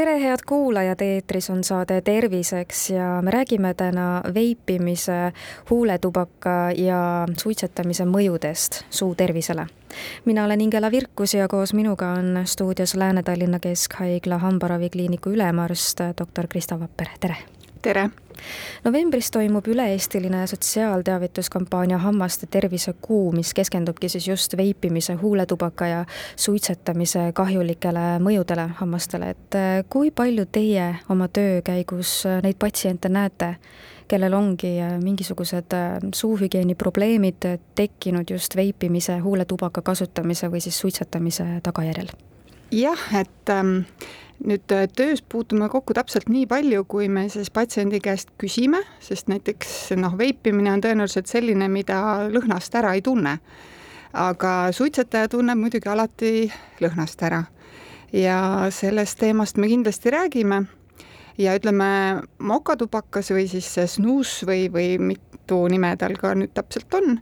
tere, head kuulajad, eetris on saade Terviseks ja me räägime täna veipimise, huuletubaka ja suitsetamise mõjudest suu tervisele. mina olen Ingela Virkus ja koos minuga on stuudios Lääne-Tallinna Keskhaigla hambaravikliiniku ülemarst doktor Krista Vapper, tere! Tere! novembris toimub üle-eestiline sotsiaalteavituskampaania Hammaste tervisekuu, mis keskendubki siis just veipimise, huuletubaka ja suitsetamise kahjulikele mõjudele hammastele, et äh, kui palju teie oma töö käigus äh, neid patsiente näete, kellel ongi äh, mingisugused suuhügieeni probleemid tekkinud just veipimise, huuletubaka kasutamise või siis suitsetamise tagajärjel? Jah, et ähm, nüüd äh, töös puutume kokku täpselt nii palju, kui me siis patsiendi käest küsime, sest näiteks noh, veipimine on tõenäoliselt selline, mida lõhnast ära ei tunne. aga suitsetaja tunneb muidugi alati lõhnast ära. ja sellest teemast me kindlasti räägime. ja ütleme, mokatubakas või siis snuus või, või mitu nime tal ka nüüd täpselt on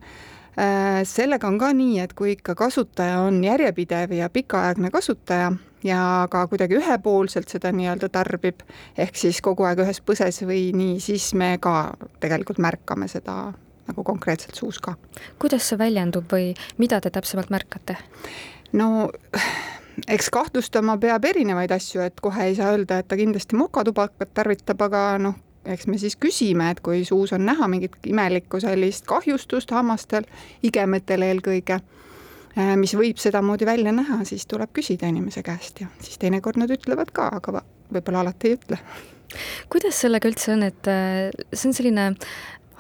sellega on ka nii, et kui ikka kasutaja on järjepidev ja pikaaegne kasutaja, ja ka kuidagi ühepoolselt seda nii-öelda tarbib, ehk siis kogu aeg ühes põses või nii, siis me ka tegelikult märkame seda nagu konkreetselt suus ka. kuidas see väljendub või mida te täpsemalt märkate? no eks kahtlustama peab erinevaid asju, et kohe ei saa öelda, et ta kindlasti mokatubakat tarvitab, aga noh, eks me siis küsime, et kui suus on näha mingit imelikku sellist kahjustust hammastel, igemetel eelkõige Äh, mis võib sedamoodi välja näha, siis tuleb küsida inimese käest ja siis teinekord nad ütlevad ka, aga võib-olla alati ei ütle. kuidas sellega üldse on, et äh, see on selline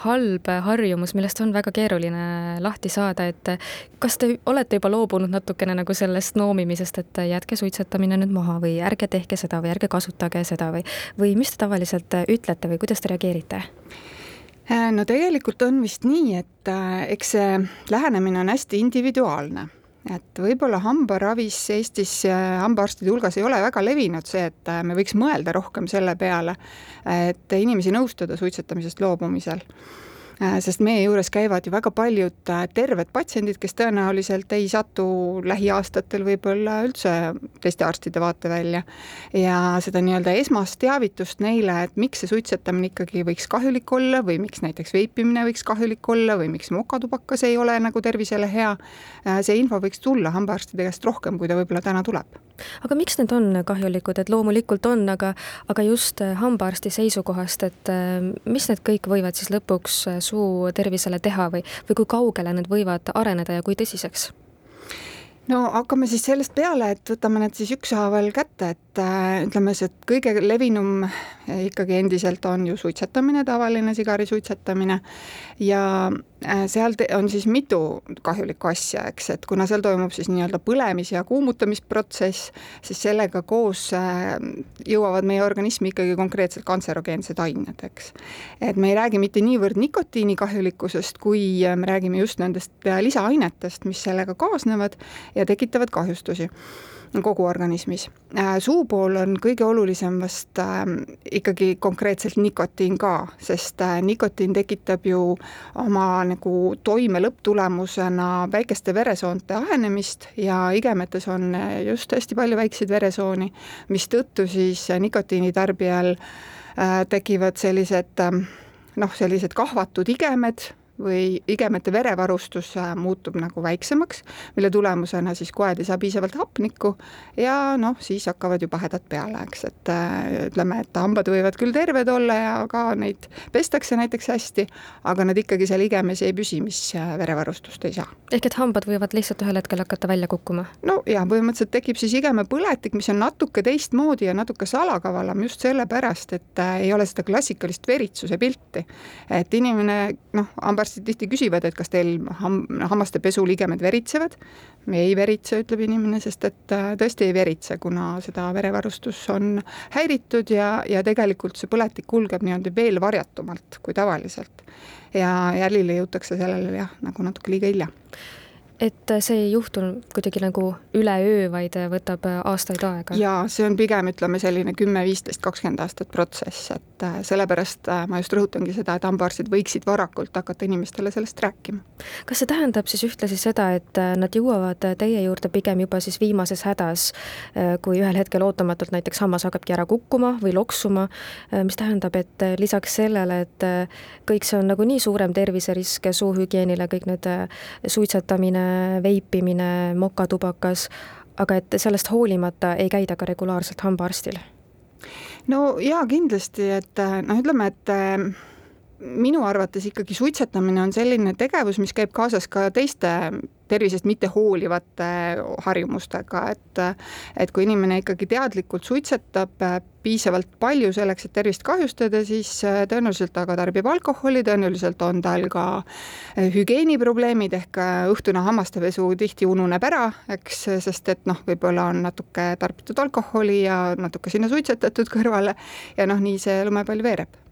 halb harjumus, millest on väga keeruline lahti saada, et kas te olete juba loobunud natukene nagu sellest noomimisest, et jätke suitsetamine nüüd maha või ärge tehke seda või ärge kasutage seda või, või mis te tavaliselt ütlete või kuidas te reageerite? Äh, no tegelikult on vist nii, et äh, eks see lähenemine on hästi individuaalne et võib-olla hambaravis Eestis hambaarstide hulgas ei ole väga levinud see, et äh, me võiks mõelda rohkem selle peale, et inimesi nõustada suitsetamisest loobumisel. Äh, sest meie juures käivad ju väga paljud äh, terved patsiendid, kes tõenäoliselt ei satu lähiaastatel võib-olla üldse teiste arstide vaatevälja. ja seda nii-öelda esmast teavitust neile, et miks see suitsetamine ikkagi võiks kahjulik olla või miks näiteks veipimine võiks kahjulik olla või miks mokatubakas ei ole nagu tervisele hea, äh, see info võiks tulla hambaarstide käest rohkem, kui ta võib-olla täna tuleb aga miks need on kahjulikud, et loomulikult on, aga, aga just äh, hambaarsti seisukohast, et äh, mis need kõik võivad siis lõpuks äh, suu tervisele teha või, või kui kaugele need võivad areneda ja kui tõsiseks? no hakkame siis sellest peale, et võtame need siis ükshaaval kätte, et äh, ütleme, see kõige levinum ikkagi endiselt on ju suitsetamine, tavaline sigari suitsetamine ja äh, seal on siis mitu kahjulikku asja, eks, et kuna seal toimub siis nii-öelda põlemis- ja kuumutamisprotsess, siis sellega koos äh, jõuavad meie organismi ikkagi konkreetselt kantserogeensed ained, eks. et me ei räägi mitte niivõrd nikotiini kahjulikkusest, kui me räägime just nendest lisaainetest, mis sellega kaasnevad ja tekitavad kahjustusi kogu organismis. Äh, suu pool on kõige olulisem vast äh, ikkagi konkreetselt nikotiin ka, sest äh, nikotiin tekitab ju oma nagu toime lõpptulemusena väikeste veresoonte ahenemist ja igemetes on äh, just hästi palju väikseid veresooni, mistõttu siis nikotiini tarbijal äh, tekivad sellised äh, noh, sellised kahvatud igemed, või igemete verevarustus äh, muutub nagu väiksemaks, mille tulemusena siis koed ei saa piisavalt hapnikku ja noh, siis hakkavad juba hädad peale, eks, et äh, ütleme, et hambad võivad küll terved olla ja ka neid pestakse näiteks hästi, aga nad ikkagi seal igemes ei püsi, mis äh, verevarustust ei saa. ehk et hambad võivad lihtsalt ühel hetkel hakata välja kukkuma? no ja põhimõtteliselt tekib siis igemepõletik, mis on natuke teistmoodi ja natuke salakavalam just sellepärast, et ei ole seda klassikalist veritsuse pilti. et inimene noh, hambaarst arstid tihti küsivad, et kas teil ham-, hammaste pesuligemed veritsevad. ei veritse, ütleb inimene, sest et äh, tõesti ei veritse, kuna seda verevarustus on häiritud ja, ja tegelikult see põletik kulgeb nii-öelda veel varjatumalt kui tavaliselt. ja jälile jõutakse sellele jah, nagu natuke liiga hilja et see ei juhtu kuidagi nagu üleöö, vaid võtab aastaid aega? jaa, see on pigem ütleme selline kümme, viisteist, kakskümmend aastat protsess, et äh, sellepärast äh, ma just rõhutangi seda, et hambaarstid võiksid varakult hakata inimestele sellest rääkima. kas see tähendab siis ühtlasi seda, et äh, nad jõuavad teie juurde pigem juba siis viimases hädas, kui ühel hetkel ootamatult näiteks hammas hakkabki ära kukkuma või loksuma, mis tähendab, et lisaks sellele, et kõik see on nagunii suurem terviserisk suuhügieenile, kõik need suitsetamine, veipimine, mokatubakas, aga et sellest hoolimata ei käida ka regulaarselt hambaarstil? no jaa, kindlasti, et noh, ütleme, et minu arvates ikkagi suitsetamine on selline tegevus, mis käib kaasas ka teiste tervisest mitte hoolivate harjumustega, et et kui inimene ikkagi teadlikult suitsetab piisavalt palju selleks, et tervist kahjustada, siis tõenäoliselt ta ka tarbib alkoholi, tõenäoliselt on tal ka hügieeniprobleemid ehk õhtune hammastepesu tihti ununeb ära, eks, sest et noh, võib-olla on natuke tarbitud alkoholi ja natuke sinna suitsetatud kõrvale ja noh, nii see lumepall veereb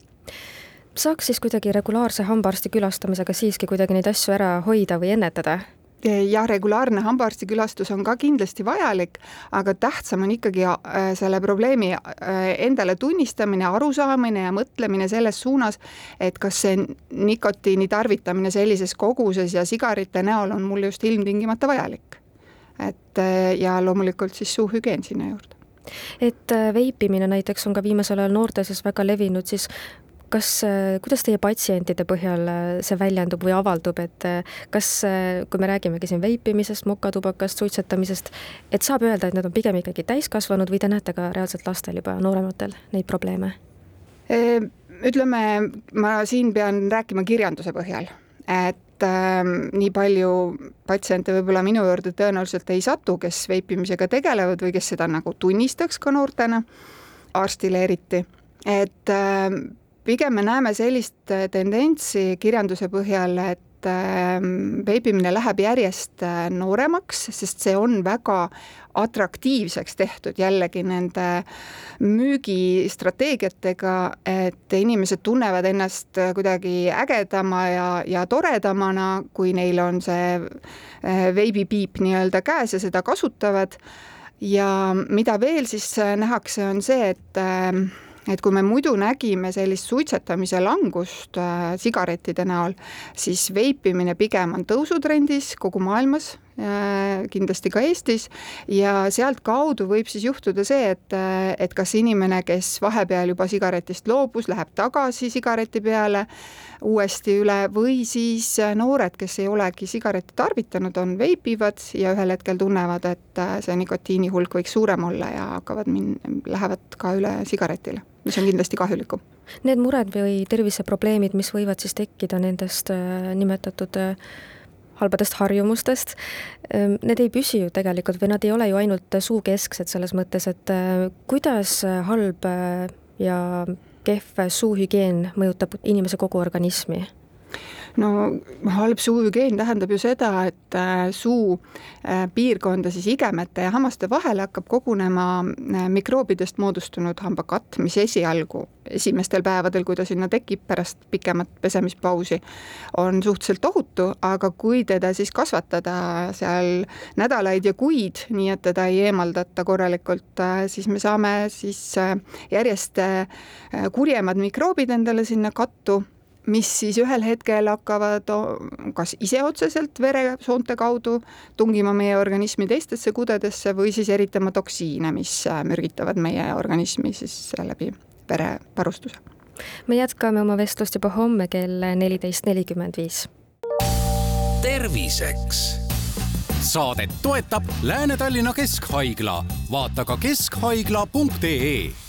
saaks siis kuidagi regulaarse hambaarsti külastamisega siiski kuidagi neid asju ära hoida või ennetada? jah, regulaarne hambaarsti külastus on ka kindlasti vajalik, aga tähtsam on ikkagi äh, selle probleemi äh, endale tunnistamine, arusaamine ja mõtlemine selles suunas, et kas see nikotiini tarvitamine sellises koguses ja sigarite näol on mulle just ilmtingimata vajalik. et äh, ja loomulikult siis suuhügieen sinna juurde et veipimine näiteks on ka viimasel ajal noorte seas väga levinud, siis kas, äh, kuidas teie patsientide põhjal äh, see väljendub või avaldub, et äh, kas, kui me räägimegi siin veipimisest, mokatubakast, suitsetamisest, et saab öelda, et need on pigem ikkagi täiskasvanud või te näete ka reaalselt lastel juba, noorematel neid probleeme? ütleme, ma siin pean rääkima kirjanduse põhjal, et äh, nii palju patsiente võib-olla minu juurde tõenäoliselt ei satu, kes veipimisega tegelevad või kes seda nagu tunnistaks ka noortena, arstile eriti, et äh, pigem me näeme sellist äh, tendentsi kirjanduse põhjal, et ähm, veebimine läheb järjest äh, nooremaks, sest see on väga atraktiivseks tehtud jällegi nende müügistrateegiatega, et inimesed tunnevad ennast äh, kuidagi ägedama ja, ja toredamana, kui neil on see veibipiip nii-öelda käes ja seda kasutavad. ja mida veel siis nähakse, on see, et ähm, et kui me muidu nägime sellist suitsetamise langust äh, sigarettide näol, siis veipimine pigem on tõusutrendis kogu maailmas kindlasti ka Eestis, ja sealtkaudu võib siis juhtuda see, et, äh, et kas inimene, kes vahepeal juba sigaretist loobus, läheb tagasi sigareti peale uuesti üle või siis äh, noored, kes ei olegi sigaretti tarvitanud, on veipivad ja ühel hetkel tunnevad, et äh, see nikotiini hulk võiks suurem olla ja hakkavad min-, lähevad ka üle sigaretile mis on kindlasti kahjulikum. Need mured või terviseprobleemid, mis võivad siis tekkida nendest äh, nimetatud äh, halbadest harjumustest, ähm, need ei püsi ju tegelikult või nad ei ole ju ainult suukesksed selles mõttes, et äh, kuidas halb ja kehv suuhügieen mõjutab inimese kogu organismi no halb suuhügieen tähendab ju seda, et äh, suu äh, piirkonda siis igemete ja hammaste vahele hakkab kogunema äh, mikroobidest moodustunud hambakatt, mis esialgu, esimestel päevadel, kui ta sinna tekib pärast pikemat pesemispausi, on suhteliselt ohutu, aga kui teda siis kasvatada seal nädalaid ja kuid, nii et teda ei eemaldata korralikult, siis me saame siis järjest kurjemad mikroobid endale sinna kattu mis siis ühel hetkel hakkavad kas ise otseselt veresoonte kaudu tungima meie organismi teistesse kudedesse või siis eritama toksiine, mis äh, mürgitavad meie organismi siis läbi verevarustuse. me jätkame oma vestlust juba homme kell neliteist nelikümmend viis. terviseks saadet toetab Lääne-Tallinna Keskhaigla, vaata ka keskhaigla.ee